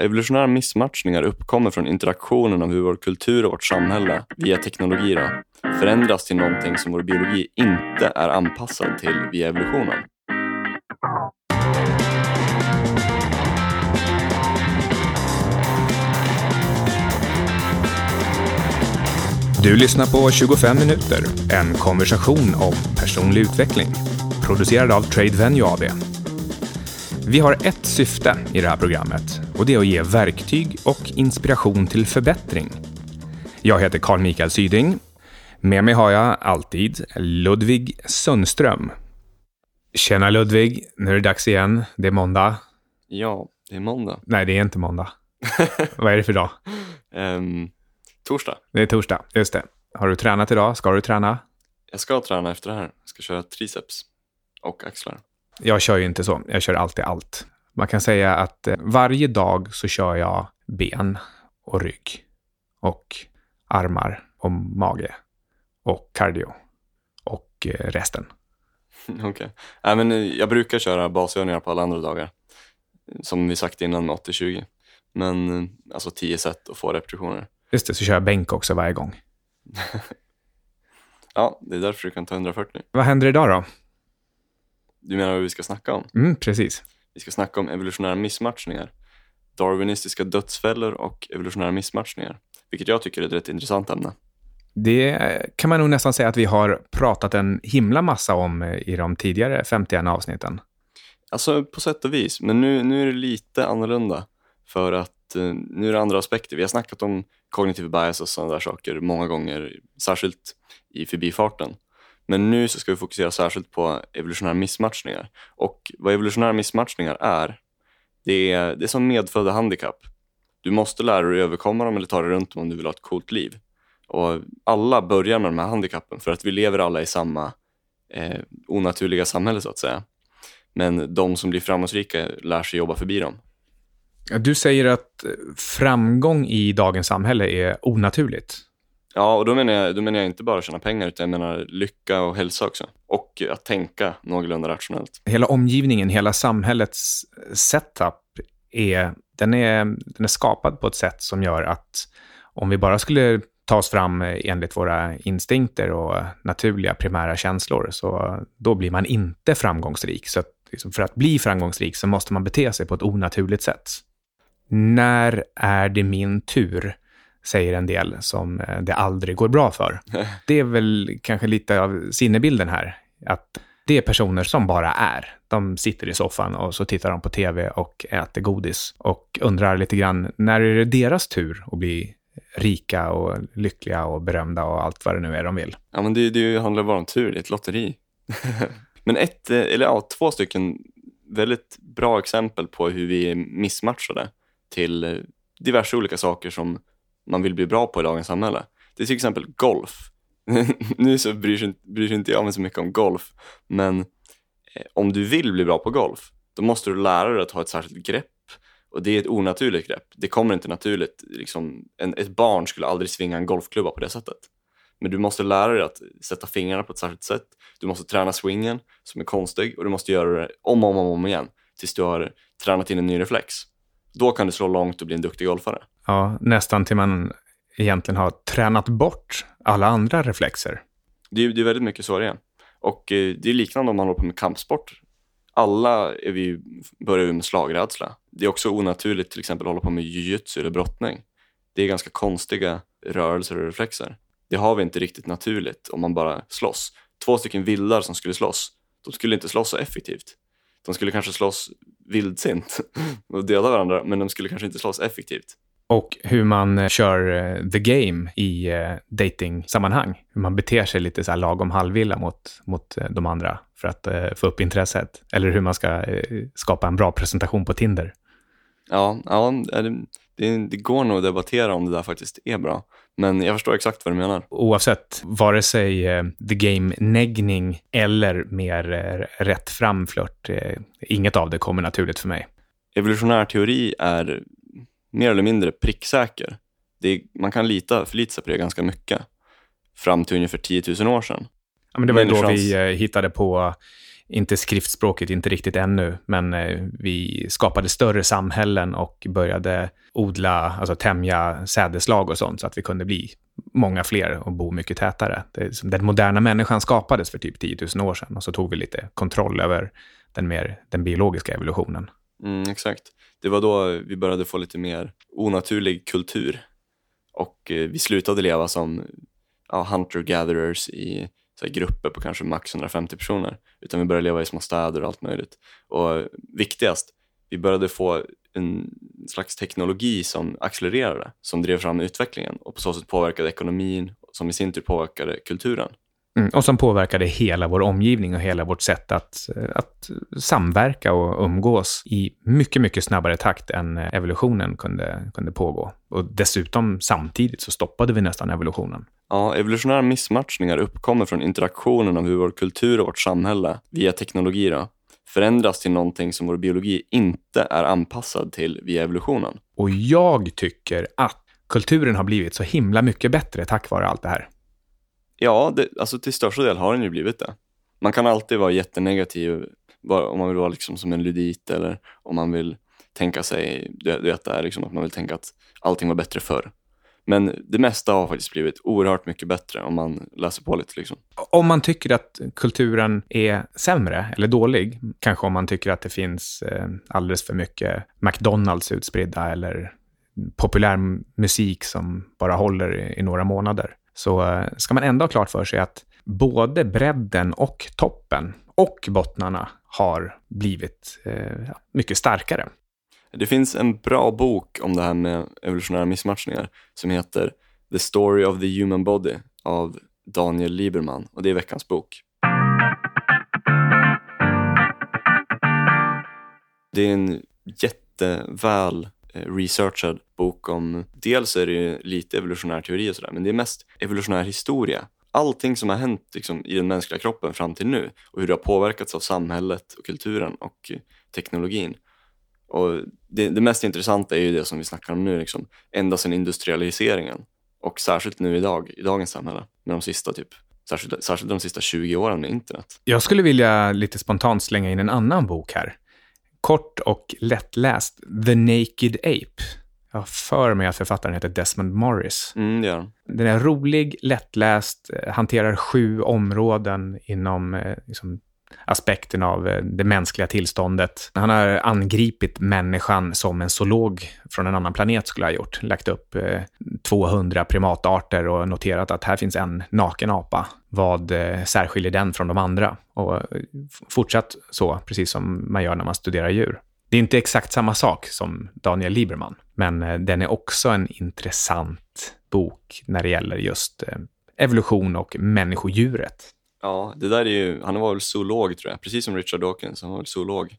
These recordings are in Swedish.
Evolutionära missmatchningar uppkommer från interaktionen av hur vår kultur och vårt samhälle via teknologi då, förändras till någonting som vår biologi inte är anpassad till via evolutionen. Du lyssnar på 25 minuter, en konversation om personlig utveckling. Producerad av Trade Venue AB. Vi har ett syfte i det här programmet och det är att ge verktyg och inspiration till förbättring. Jag heter Carl Mikael Syding. Med mig har jag alltid Ludvig Sundström. Tjena Ludvig, nu är det dags igen. Det är måndag. Ja, det är måndag. Nej, det är inte måndag. Vad är det för dag? Ehm, torsdag. Det är torsdag, just det. Har du tränat idag? Ska du träna? Jag ska träna efter det här. Jag ska köra triceps och axlar. Jag kör ju inte så. Jag kör alltid allt. Man kan säga att eh, varje dag så kör jag ben och rygg och armar och mage och cardio och eh, resten. Okej. Men eh, jag brukar köra basövningar på alla andra dagar. Som vi sagt innan med 80-20. Men alltså 10 set och få repetitioner. Just det, så kör jag bänk också varje gång. Ja, det är därför du kan ta 140. Vad händer idag då? Du menar vad vi ska snacka om? Mm, precis. Vi ska snacka om evolutionära missmatchningar. Darwinistiska dödsfällor och evolutionära missmatchningar. Vilket jag tycker är ett rätt intressant ämne. Det kan man nog nästan säga att vi har pratat en himla massa om eh, i de tidigare 51 avsnitten. Alltså på sätt och vis, men nu, nu är det lite annorlunda. För att eh, nu är det andra aspekter. Vi har snackat om cognitive bias och sådana där saker många gånger, särskilt i förbifarten. Men nu så ska vi fokusera särskilt på evolutionära missmatchningar. Och vad evolutionära missmatchningar är, det är, det är som medfödda handikapp. Du måste lära dig att överkomma dem eller ta dig runt dem om du vill ha ett coolt liv. Och alla börjar med de här handikappen för att vi lever alla i samma eh, onaturliga samhälle så att säga. Men de som blir framgångsrika lär sig jobba förbi dem. Du säger att framgång i dagens samhälle är onaturligt. Ja, och då menar, jag, då menar jag inte bara tjäna pengar utan jag menar lycka och hälsa också. Och att tänka någorlunda rationellt. Hela omgivningen, hela samhällets setup, är, den är, den är skapad på ett sätt som gör att om vi bara skulle ta oss fram enligt våra instinkter och naturliga primära känslor, så då blir man inte framgångsrik. Så att, liksom, för att bli framgångsrik så måste man bete sig på ett onaturligt sätt. När är det min tur? Säger en del som eh, det aldrig går bra för. Det är väl kanske lite av sinnebilden här. Att det är personer som bara är. De sitter i soffan och så tittar de på tv och äter godis och undrar lite grann, när är det deras tur att bli rika och lyckliga och berömda och allt vad det nu är de vill? Ja, men det, det handlar bara om tur, det är ett lotteri. men ett, eh, eller ja, två stycken väldigt bra exempel på hur vi är missmatchade till eh, diverse olika saker som man vill bli bra på i dagens samhälle. Det är till exempel golf. nu så bryr sig, bryr sig inte jag mig så mycket om golf, men eh, om du vill bli bra på golf, då måste du lära dig att ha ett särskilt grepp. Och det är ett onaturligt grepp. Det kommer inte naturligt. Liksom, en, ett barn skulle aldrig svinga en golfklubba på det sättet. Men du måste lära dig att sätta fingrarna på ett särskilt sätt. Du måste träna swingen som är konstig och du måste göra det om och om, om, om igen tills du har tränat in en ny reflex. Då kan du slå långt och bli en duktig golfare. Ja, nästan till man egentligen har tränat bort alla andra reflexer. Det är, det är väldigt mycket så det är. Och eh, det är liknande om man håller på med kampsport. Alla är vi, börjar med slagrädsla. Det är också onaturligt till exempel att hålla på med jujutsu eller brottning. Det är ganska konstiga rörelser och reflexer. Det har vi inte riktigt naturligt om man bara slåss. Två stycken vildar som skulle slåss, de skulle inte slåss så effektivt. De skulle kanske slåss vildsint och döda varandra, men de skulle kanske inte slåss effektivt. Och hur man eh, kör eh, the game i eh, dating-sammanhang. Hur man beter sig lite så här lagom halvvilla mot, mot de andra för att få upp intresset. Eller hur man ska skapa en bra presentation på Tinder. Ja, ja det, det, det går nog att debattera om det där faktiskt är bra. Men jag förstår exakt vad du menar. Oavsett, vare sig the game-neggning eller mer rätt fram-flört, inget av det kommer naturligt för mig. Evolutionär teori är mer eller mindre pricksäker. Är, man kan lita, förlita sig på det ganska mycket. Fram till ungefär 10 000 år sedan. Ja, men det var ju då vi eh, hittade på inte skriftspråket, inte riktigt ännu, men eh, vi skapade större samhällen och började odla, alltså tämja sädeslag och sånt så att vi kunde bli många fler och bo mycket tätare. Den moderna människan skapades för typ 10 000 år sedan och så tog vi lite kontroll över den, mer, den biologiska evolutionen. Mm, exakt. Det var då vi började få lite mer onaturlig kultur och eh, vi slutade leva som ja, hunter-gatherers i så grupper på kanske max 150 personer, utan vi började leva i små städer och allt möjligt. Och viktigast, vi började få en slags teknologi som accelererade, som drev fram utvecklingen och på så sätt påverkade ekonomin, som i sin tur påverkade kulturen. Mm, och som påverkade hela vår omgivning och hela vårt sätt att, att samverka och umgås i mycket, mycket snabbare takt än evolutionen kunde, kunde pågå. Och dessutom samtidigt så stoppade vi nästan evolutionen. Ja, evolutionära missmatchningar uppkommer från interaktionen av hur vår kultur och vårt samhälle via teknologi då, förändras till någonting som vår biologi inte är anpassad till via evolutionen. Och jag tycker att kulturen har blivit så himla mycket bättre tack vare allt det här. Ja, det, alltså till största del har den ju blivit det. Man kan alltid vara jättenegativ om man vill vara liksom som en ludit eller om man vill tänka sig, du vet det här liksom att man vill tänka att allting var bättre förr. Men det mesta har faktiskt blivit oerhört mycket bättre om man läser på lite. Liksom. Om man tycker att kulturen är sämre eller dålig, kanske om man tycker att det finns eh, alldeles för mycket McDonalds utspridda eller populär musik som bara håller i några månader, så eh, ska man ändå ha klart för sig att både bredden och toppen och bottnarna har blivit eh, mycket starkare. Det finns en bra bok om det här med evolutionära missmatchningar som heter The Story of the Human Body av Daniel Lieberman och det är veckans bok. Det är en jätteväl Eh, researchad bok om, dels är det lite evolutionär teori och sådär, men det är mest evolutionär historia. Allting som har hänt liksom, i den mänskliga kroppen fram till nu och hur det har påverkats av samhället och kulturen och eh, teknologin. Och det, det, mest intressanta är ju det som vi snackar om nu, liksom, ända sedan industrialiseringen och särskilt nu idag, i dagens samhälle, med de sista typ Särskilt, särskilt de sista 20 åren med internet. Jag skulle vilja lite spontant slänga in en annan bok här. Kort och lättläst, The Naked Ape. Jag har för mig att författaren heter Desmond Morris. Mm, gör Den är rolig, lättläst, eh, hanterar sju områden inom eh, liksom, aspekten av eh, det mänskliga tillståndet. Han har angripit människan som en zoolog från en annan planet skulle ha gjort. Lagt upp eh, 200 primatarter och noterat att här finns en naken apa. Vad eh, särskiljer den från de andra? Och fortsatt så, precis som man gör när man studerar djur. Det är inte exakt samma sak som Daniel Lieberman, men den är också en intressant bok när det gäller just evolution och människodjuret. Ja, det där är ju, han var väl zoolog tror jag, precis som Richard Dawkins, han var väl zoolog.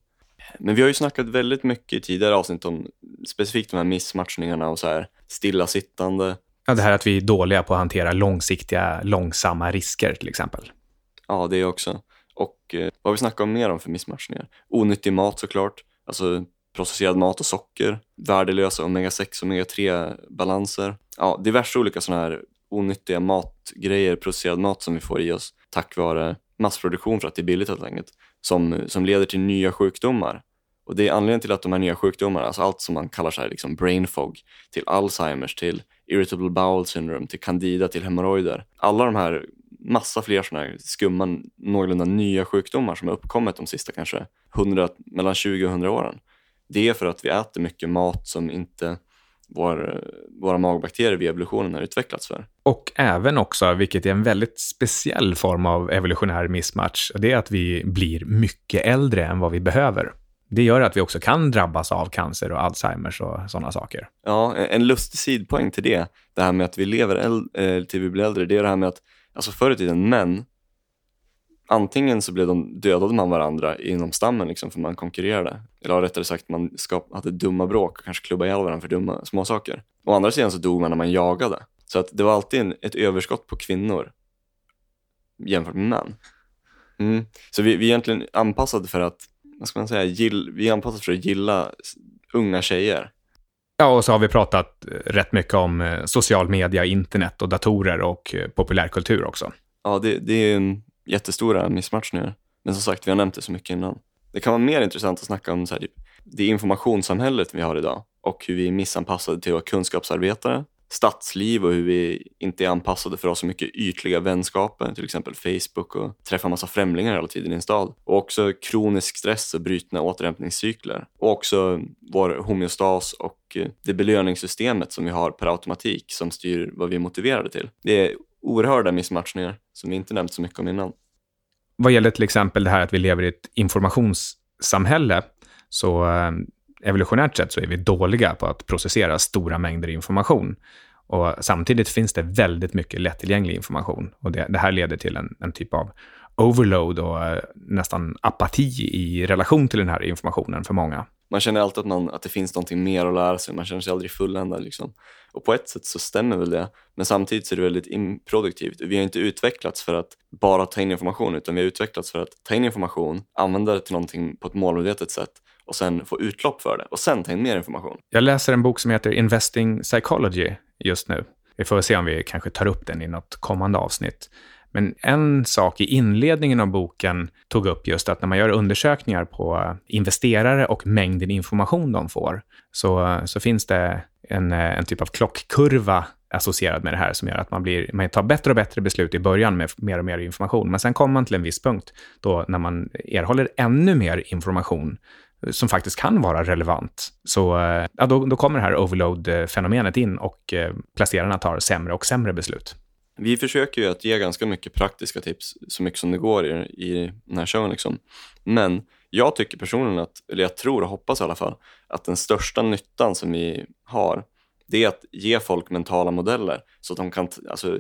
Men vi har ju snackat väldigt mycket i tidigare avsnitt om specifikt de här missmatchningarna och så här stillasittande. Ja, det här att vi är dåliga på att hantera långsiktiga, långsamma risker till exempel. Ja, det också. Och eh, vad har vi snackat om mer om för missmatchningar? Onyttig mat såklart, alltså processerad mat och socker, värdelösa omega-6 och omega-3-balanser. Ja, diverse olika sådana här onyttiga matgrejer, processerad mat som vi får i oss tack vare massproduktion för att det är billigt helt enkelt, som, som leder till nya sjukdomar. Och det är anledningen till att de här nya sjukdomarna, alltså allt som man kallar så här, liksom brain fog, till Alzheimers, till irritable bowel syndrome, till candida, till hemorrojder. Alla de här, massa fler sådana här skumma, någorlunda nya sjukdomar som har uppkommit de sista kanske 100, mellan 20 och 100 åren. Det är för att vi äter mycket mat som inte vår, våra magbakterier via evolutionen har utvecklats för. Och även också, vilket är en väldigt speciell form av evolutionär missmatch, det är att vi blir mycket äldre än vad vi behöver. Det gör att vi också kan drabbas av cancer och Alzheimers och sådana saker. Ja, en lustig sidpoäng till det, det här med att vi lever äldre, till vi blir äldre, det är det här med att alltså förr i tiden män antingen så blev de, dödade man varandra inom stammen liksom för man konkurrerade. Eller rättare sagt, man skap, hade dumma bråk och kanske klubbade ihjäl varandra för dumma småsaker. Å andra sidan så dog man när man jagade. Så att det var alltid en, ett överskott på kvinnor jämfört med män. Mm. Så vi, vi är egentligen anpassade för att, vad ska man säga, gill, vi är anpassade för att gilla unga tjejer. Ja, och så har vi pratat rätt mycket om eh, social media, internet och datorer och eh, populärkultur också. Ja, det, det är en jättestora missmatchningar. Men som sagt, vi har nämnt det så mycket innan. Det kan vara mer intressant att snacka om så här, typ, det informationssamhället vi har idag och hur vi är missanpassade till att vara kunskapsarbetare, stadsliv och hur vi inte är anpassade för att ha så mycket ytliga vänskaper, till exempel Facebook och träffa massa främlingar hela tiden i en stad. Och också kronisk stress och brutna återhämtningscykler. Och också vår homeostas och eh, det belöningssystemet som vi har per automatik som styr vad vi är motiverade till. Det är oerhörda missmatchningar som vi inte nämnt så mycket om innan. Vad gäller till exempel det här att vi lever i ett informationssamhälle, så eh, evolutionärt sett så är vi dåliga på att processera stora mängder information. Och samtidigt finns det väldigt mycket lättillgänglig information. Och det, det här leder till en, en, typ av overload och eh, nästan apati i relation till den här informationen för många. Man känner alltid att, man, att det finns någonting mer att lära sig, man känner sig aldrig fulländad. Liksom. Och på ett sätt så stämmer väl det, men samtidigt så är det väldigt improduktivt. Vi har inte utvecklats för att bara ta in information, utan vi har utvecklats för att ta in information, använda det till någonting på ett målmedvetet sätt och sen få utlopp för det och sen ta in mer information. Jag läser en bok som heter Investing Psychology just nu. Vi får se om vi kanske tar upp den i något kommande avsnitt. Men en sak i inledningen av boken tog upp just att när man gör undersökningar på investerare och mängden information de får, så, så finns det en, en typ av klockkurva associerad med det här som gör att man, blir, man tar bättre och bättre beslut i början med mer och mer information. Men sen kommer man till en viss punkt då när man erhåller ännu mer information som faktiskt kan vara relevant. Så ja, då, då kommer det här overload-fenomenet in och eh, placerarna tar sämre och sämre beslut. Vi försöker ju att ge ganska mycket praktiska tips, så mycket som det går i, i den här showen. Liksom. Men jag tycker personligen, att, eller jag tror och hoppas i alla fall, att den största nyttan som vi har, det är att ge folk mentala modeller så att de kan alltså,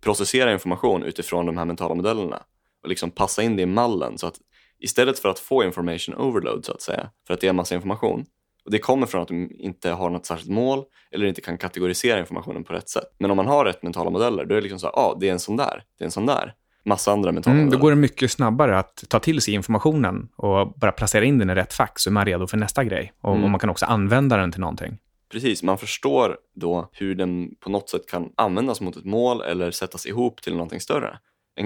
processera information utifrån de här mentala modellerna och liksom passa in det i mallen så att istället för att få information overload så att säga, för att det är massa information, och det kommer från att de inte har något särskilt mål eller inte kan kategorisera informationen på rätt sätt. Men om man har rätt mentala modeller, då är det liksom så ja, ah, det är en sån där, det är en sån där. Massa andra mentala mm, modeller. Då går det mycket snabbare att ta till sig informationen och bara placera in den i rätt fack så är man redo för nästa grej. Och, mm. och man kan också använda den till någonting. Precis, man förstår då hur den på något sätt kan användas mot ett mål eller sättas ihop till någonting större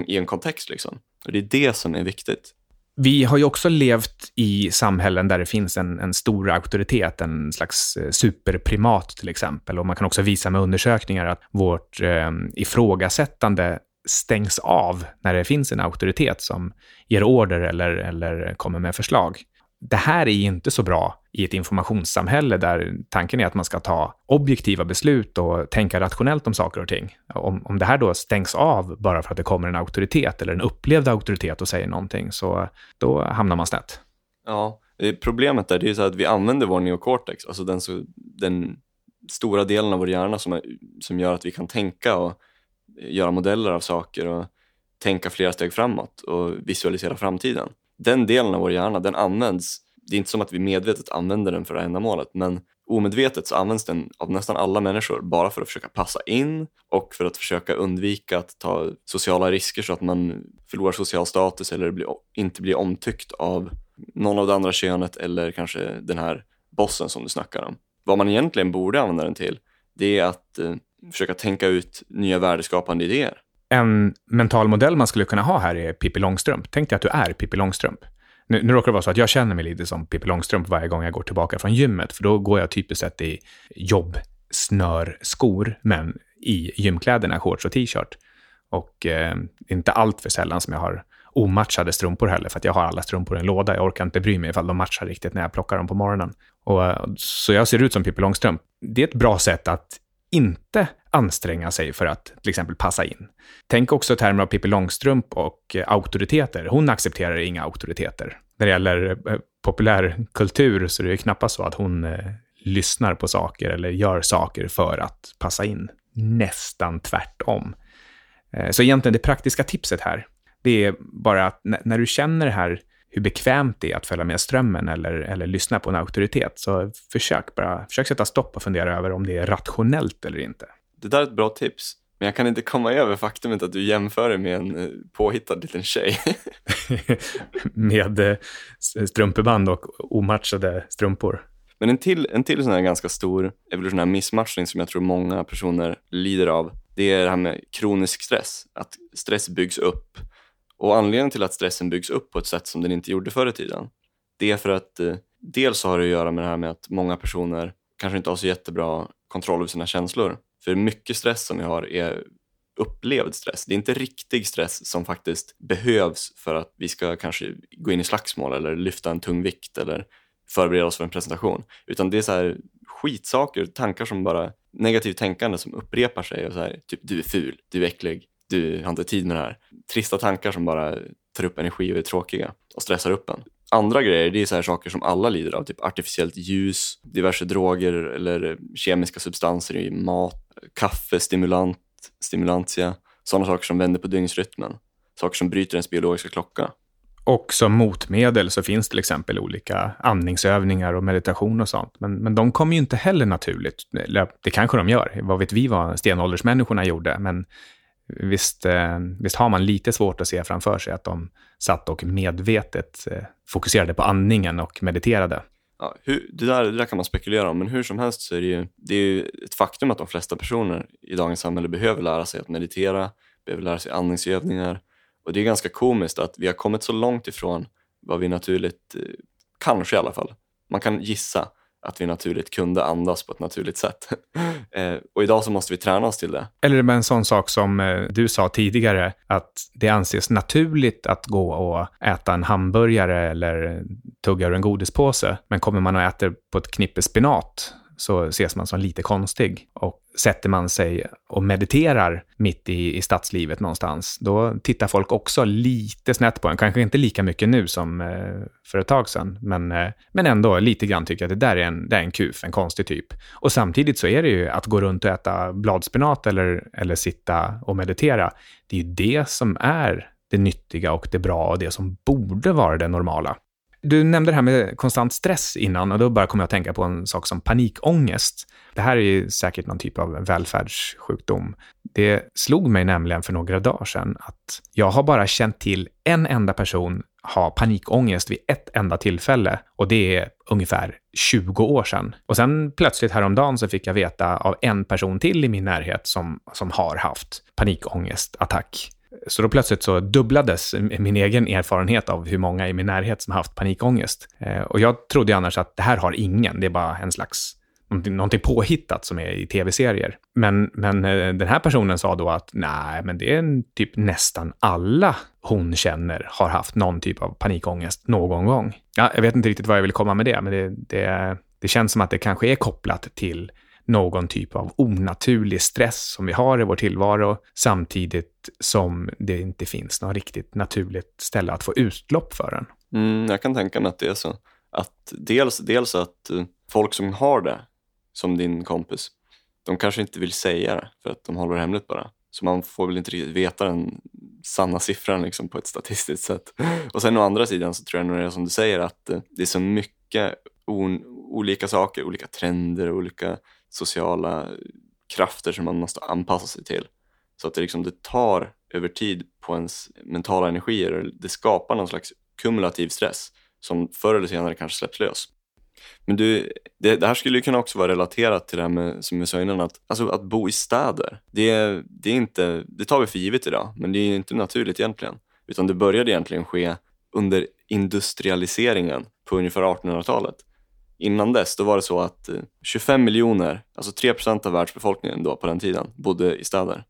i en kontext. Liksom. Och Det är det som är viktigt. Vi har ju också levt i samhällen där det finns en, en stor auktoritet, en slags eh, superprimat till exempel. Och man kan också visa med undersökningar att vårt eh, ifrågasättande stängs av när det finns en auktoritet som ger order eller, eller kommer med förslag det här är inte så bra i ett informationssamhälle där tanken är att man ska ta objektiva beslut och tänka rationellt om saker och ting. Om, om det här då stängs av bara för att det kommer en auktoritet eller en upplevd auktoritet och säger någonting, så då hamnar man snett. Ja, eh, problemet där det är så att vi använder vår neocortex, alltså den, så, den stora delen av vår hjärna som, är, som gör att vi kan tänka och göra modeller av saker och tänka flera steg framåt och visualisera framtiden den delen av vår hjärna, den används, det är inte som att vi medvetet använder den för det här ändamålet, men omedvetet så används den av nästan alla människor bara för att försöka passa in och för att försöka undvika att ta sociala risker så att man förlorar social status eller blir, inte blir omtyckt av någon av det andra könet eller kanske den här bossen som du snackar om. Vad man egentligen borde använda den till, det är att eh, försöka tänka ut nya värdeskapande idéer en mental modell man skulle kunna ha här är Pippi Långstrump. Tänk dig att du är Pippi Långstrump. Nu, nu råkar det vara så att jag känner mig lite som Pippi Långstrump varje gång jag går tillbaka från gymmet, för då går jag typiskt sett i jobbsnörskor, men i gymkläderna, shorts och t-shirt. Och eh, inte allt för sällan som jag har omatchade strumpor heller, för att jag har alla strumpor i en låda. Jag orkar inte bry mig ifall de matchar riktigt när jag plockar dem på morgonen. Och, eh, så jag ser ut som Pippi Långstrump. Det är ett bra sätt att inte anstränga sig för att till exempel passa in. Tänk också i termer av Pippi Långstrump och eh, auktoriteter. Hon accepterar inga auktoriteter. När det gäller eh, populärkultur så är det knappast så att hon eh, lyssnar på saker eller gör saker för att passa in. Nästan tvärtom. Eh, så egentligen det praktiska tipset här, det är bara att när du känner det här hur bekvämt det är att följa med strömmen eller, eller lyssna på en auktoritet. Så försök bara, försök sätta stopp och fundera över om det är rationellt eller inte. Det där är ett bra tips. Men jag kan inte komma över faktumet att du jämför dig med en eh, påhittad liten tjej. med eh, strumpeband och omatchade strumpor. Men en till, en till sån här ganska stor evolutionär missmatchning som jag tror många personer lider av, det är det här med kronisk stress. Att stress byggs upp och anledningen till att stressen byggs upp på ett sätt som den inte gjorde förr i tiden, det är för att eh, dels har det att göra med det här med att många personer kanske inte har så jättebra kontroll över sina känslor. För mycket stress som vi har är upplevd stress. Det är inte riktig stress som faktiskt behövs för att vi ska kanske gå in i slagsmål eller lyfta en tung vikt eller förbereda oss för en presentation. Utan det är så här skitsaker, tankar som bara, negativt tänkande som upprepar sig och så här, typ du är ful, du är äcklig, du har inte tid med det här. Trista tankar som bara tar upp energi och är tråkiga och stressar upp en. Andra grejer, det är så här saker som alla lider av, typ artificiellt ljus, diverse droger eller kemiska substanser i mat, kaffe, stimulant, stimulantia, sådana saker som vänder på dygnsrytmen, saker som bryter ens biologiska klocka. Och som motmedel så finns till exempel olika andningsövningar och meditation och sånt. Men, men de kommer ju inte heller naturligt. Det kanske de gör. Vad vet vi vad stenåldersmänniskorna gjorde? Men visst, eh, visst har man lite svårt att se framför sig att de satt och medvetet eh, fokuserade på andningen och mediterade. Ja, hur, det, där, det där kan man spekulera om, men hur som helst så är det ju, det är ju ett faktum att de flesta personer i dagens samhälle behöver lära sig att meditera, behöver lära sig andningsövningar. Och det är ganska komiskt att vi har kommit så långt ifrån vad vi naturligt, eh, kanske i alla fall, man kan gissa att vi naturligt kunde andas på ett naturligt sätt. Eh, och idag så måste vi träna oss till det. Eller med en sån sak som eh, du sa tidigare, att det anses naturligt att gå och äta en hamburgare eller tugga ur en godispåse. Men kommer man och äter på ett knippe spenat så ses man som lite konstig. Och sätter man sig och mediterar mitt i, i stadslivet någonstans, då tittar folk också lite snett på en. Kanske inte lika mycket nu som eh, för ett tag sedan, men, eh, men ändå lite grann tycker jag att det där är en, det är en kuf, en konstig typ. Och samtidigt så är det ju att gå runt och äta bladspenat eller, eller sitta och meditera, det är ju det som är det nyttiga och det bra och det som borde vara det normala. Du nämnde det här med konstant stress innan och då bara kom jag att tänka på en sak som panikångest. Det här är ju säkert någon typ av välfärdssjukdom. Det slog mig nämligen för några dagar sedan att jag har bara känt till en enda person ha panikångest vid ett enda tillfälle och det är ungefär 20 år sedan. Och sen plötsligt häromdagen så fick jag veta av en person till i min närhet som, som har haft panikångestattack. Så då plötsligt så dubblades min egen erfarenhet av hur många i min närhet som haft panikångest. Eh, och jag trodde annars att det här har ingen, det är bara en slags någonting, någonting påhittat som är i tv-serier. Men, men eh, den här personen sa då att nej, men det är typ nästan alla hon känner har haft någon typ av panikångest någon gång. Ja, jag vet inte riktigt vad jag vill komma med det, men det, det, det känns som att det kanske är kopplat till någon typ av onaturlig stress som vi har i vår tillvaro samtidigt som det inte finns något riktigt naturligt ställe att få utlopp för den. Mm, jag kan tänka mig att det är så. Att dels, dels att eh, folk som har det, som din kompis, de kanske inte vill säga det för att de håller det hemligt bara. Så man får väl inte riktigt veta den sanna siffran liksom, på ett statistiskt sätt. Och sen å andra sidan så tror jag nog det är som du säger att eh, det är så mycket olika saker, olika trender, olika sociala krafter som man måste anpassa sig till. Så att det, liksom, det tar över tid på ens mentala energier. Det skapar någon slags kumulativ stress som förr eller senare kanske släpps lös. Men du, det, det här skulle ju kunna också vara relaterat till det här med, som jag sa innan, att, alltså att bo i städer. Det, det, är inte, det tar vi för givet idag, men det är inte naturligt egentligen. Utan det började egentligen ske under industrialiseringen på ungefär 1800-talet. Innan dess då var det så att eh, 25 miljoner, alltså 3% av världsbefolkningen då på den tiden, bodde i städer.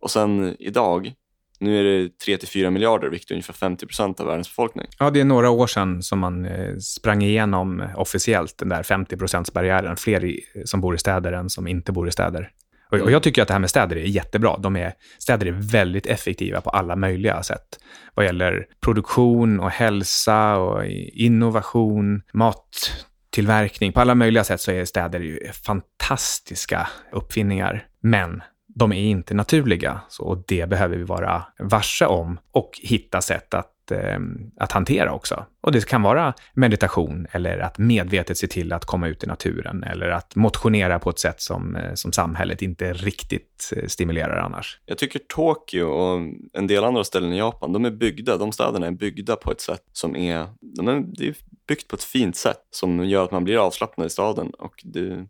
Och sen idag, nu är det 3-4 miljarder, vilket är ungefär 50% av världens befolkning. Ja, det är några år sedan som man eh, sprang igenom officiellt den där 50% barriären Fler som bor i städer än som inte bor i städer. Och, och jag tycker att det här med städer är jättebra. De är, städer är väldigt effektiva på alla möjliga sätt. Vad gäller produktion och hälsa och innovation, mat, tillverkning. På alla möjliga sätt så är städer ju fantastiska uppfinningar. Men de är inte naturliga så, och det behöver vi vara varse om och hitta sätt att, eh, att hantera också. Och det kan vara meditation eller att medvetet se till att komma ut i naturen eller att motionera på ett sätt som, eh, som samhället inte riktigt eh, stimulerar annars. Jag tycker Tokyo och en del andra ställen i Japan, de är byggda, de städerna är byggda på ett sätt som är, de är, det är byggt på ett fint sätt som gör att man blir avslappnad i staden och det,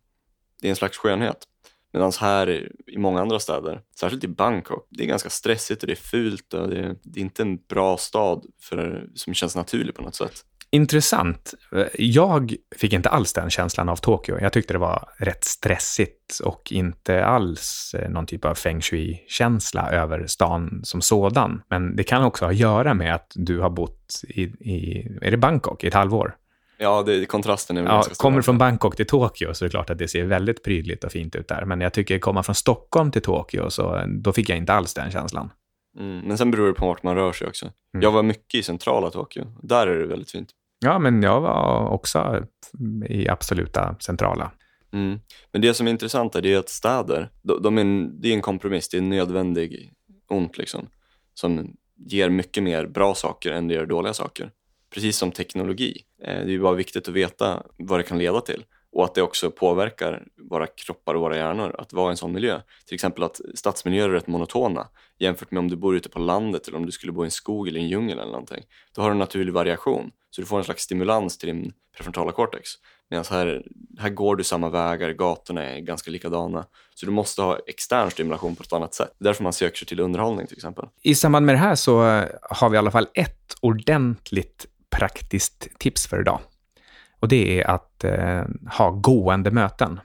det är en slags skönhet. Medan här i många andra städer, särskilt i Bangkok, det är ganska stressigt och det är fult och det är, det är inte en bra stad för, som känns naturlig på något sätt. Intressant. Jag fick inte alls den känslan av Tokyo. Jag tyckte det var rätt stressigt och inte alls eh, någon typ av feng shui-känsla över stan som sådan. Men det kan också ha att göra med att du har bott i, i är det Bangkok i ett halvår? Ja, det, kontrasten är väl ja. Kommer från Bangkok till Tokyo så är det klart att det ser väldigt prydligt och fint ut där. Men jag tycker komma från Stockholm till Tokyo så då fick jag inte alls den känslan. Mm, men sen beror det på vart man rör sig också. Mm. Jag var mycket i centrala Tokyo. Där är det väldigt fint. Ja, men jag var också i absoluta centrala. Mm. Men det som är intressant är att städer, de, de är en, det är en kompromiss, det är en nödvändig ont liksom. Som ger mycket mer bra saker än det gör dåliga saker. Precis som teknologi. Eh, det är bara viktigt att veta vad det kan leda till och att det också påverkar våra kroppar och våra hjärnor att vara i en sån miljö. Till exempel att stadsmiljöer är rätt monotona jämfört med om du bor ute på landet eller om du skulle bo i en skog eller en djungel eller någonting. Då har du en naturlig variation, så du får en slags stimulans till din prefrontala cortex. Medan här, här går du samma vägar, gatorna är ganska likadana. Så du måste ha extern stimulation på ett annat sätt. Det är därför man söker sig till underhållning till exempel. I samband med det här så eh, har vi i alla fall ett ordentligt praktiskt tips för idag. Och det är att eh, ha gående möten.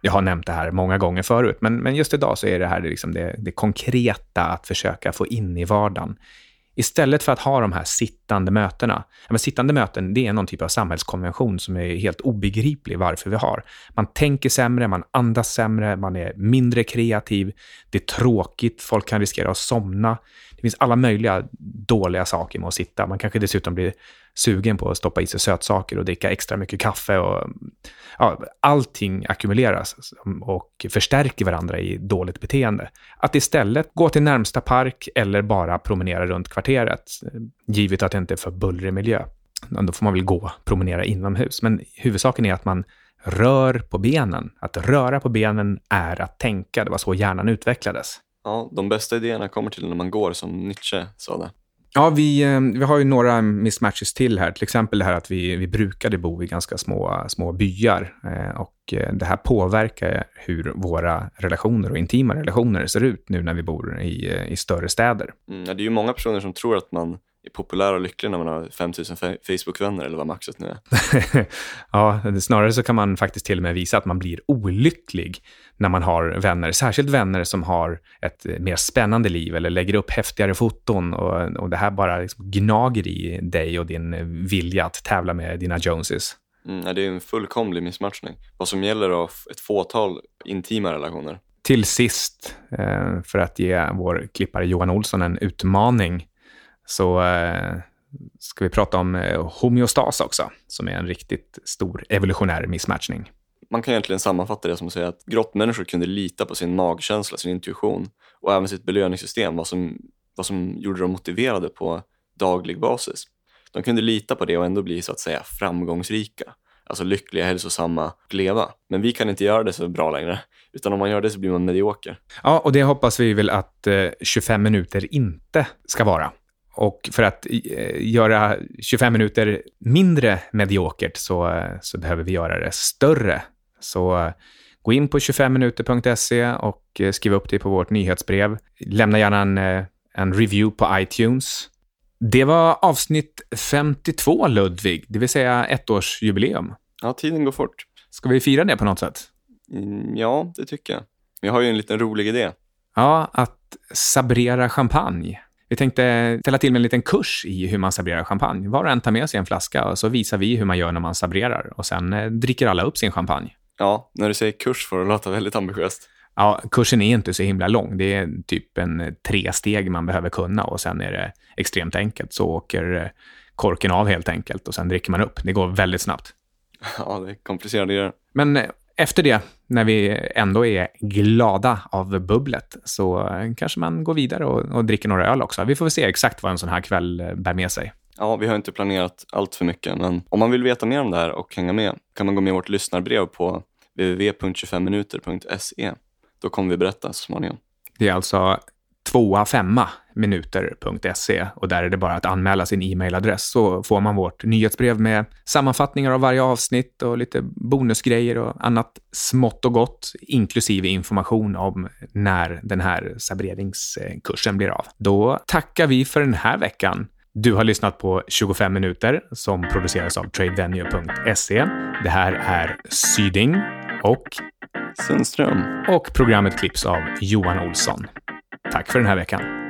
Jag har nämnt det här många gånger förut, men, men just idag så är det här liksom det, det konkreta att försöka få in i vardagen. Istället för att ha de här sittande mötena. men sittande möten, det är någon typ av samhällskonvention som är helt obegriplig varför vi har. Man tänker sämre, man andas sämre, man är mindre kreativ, det är tråkigt, folk kan riskera att somna. Det finns alla möjliga dåliga saker med att sitta. Man kanske dessutom blir sugen på att stoppa i sig sötsaker och dricka extra mycket kaffe. Och, ja, allting ackumuleras och förstärker varandra i dåligt beteende. Att istället gå till närmsta park eller bara promenera runt kvarteret, givet att det inte är för bullrig miljö. Då får man väl gå, promenera inomhus. Men huvudsaken är att man rör på benen. Att röra på benen är att tänka. Det var så hjärnan utvecklades. Ja, de bästa idéerna kommer till när man går, som Nietzsche sa det. Ja, vi, eh, vi har ju några mismatches till här. Till exempel det här att vi, vi brukade bo i ganska små, små byar. Eh, och eh, det här påverkar hur våra relationer och intima relationer ser ut nu när vi bor i, i större städer. Mm, det är ju många personer som tror att man populär och lycklig när man har 5000 Facebook-vänner eller vad maxet nu är. ja, snarare så kan man faktiskt till och med visa att man blir olycklig när man har vänner, särskilt vänner som har ett mer spännande liv eller lägger upp häftigare foton och, och det här bara liksom gnager i dig och din vilja att tävla med dina Joneses. Mm, det är en fullkomlig missmatchning. Vad som gäller av ett fåtal intima relationer. Till sist, eh, för att ge vår klippare Johan Olsson en utmaning, så eh, ska vi prata om eh, homeostas också, som är en riktigt stor evolutionär missmatchning. Man kan egentligen sammanfatta det som att säga att grottmänniskor kunde lita på sin magkänsla, sin intuition och även sitt belöningssystem, vad som, vad som gjorde dem motiverade på daglig basis. De kunde lita på det och ändå bli så att säga framgångsrika, alltså lyckliga, hälsosamma och leva. Men vi kan inte göra det så bra längre, utan om man gör det så blir man medioker. Ja, och det hoppas vi väl att eh, 25 minuter inte ska vara. Och för att eh, göra 25 minuter mindre mediokert så, eh, så behöver vi göra det större. Så eh, gå in på 25minuter.se och skriv upp det på vårt nyhetsbrev. Lämna gärna en, en review på iTunes. Det var avsnitt 52, Ludvig, det vill säga ettårsjubileum. Ja, tiden går fort. Ska vi fira det på något sätt? Mm, ja, det tycker jag. Vi har ju en liten rolig idé. Ja, att sabrera champagne. Vi tänkte ställa till med en liten kurs i hur man sabrerar champagne. Var och en tar med sig en flaska och så visar vi hur man gör när man sabrerar. Och sen eh, dricker alla upp sin champagne. Ja, när du säger kurs får det låta väldigt ambitiöst. Ja, kursen är inte så himla lång. Det är typ en eh, tre steg man behöver kunna och sen är det extremt enkelt. Så åker eh, korken av helt enkelt och sen dricker man upp. Det går väldigt snabbt. Ja, det är komplicerade grejer. Men efter det, när vi ändå är glada av bubblet, så kanske man går vidare och, och dricker några öl också. Vi får se exakt vad en sån här kväll eh, bär med sig. Ja, vi har inte planerat allt för mycket, men om man vill veta mer om det här och hänga med kan man gå med i vårt lyssnarbrev på www.25minuter.se. Då kommer vi berätta så småningom. Det är alltså tvåa, femma 25minuter.se och där är det bara att anmäla sin e-mailadress så får man vårt nyhetsbrev med sammanfattningar av varje avsnitt och lite bonusgrejer och annat smått och gott, inklusive information om när den här saberingskursen blir av. Då tackar vi för den här veckan. Du har lyssnat på 25 minuter som produceras av tradevenue.se. Det här är Syding och Sundström. Och programmet klipps av Johan Olsson. Tack för den här veckan.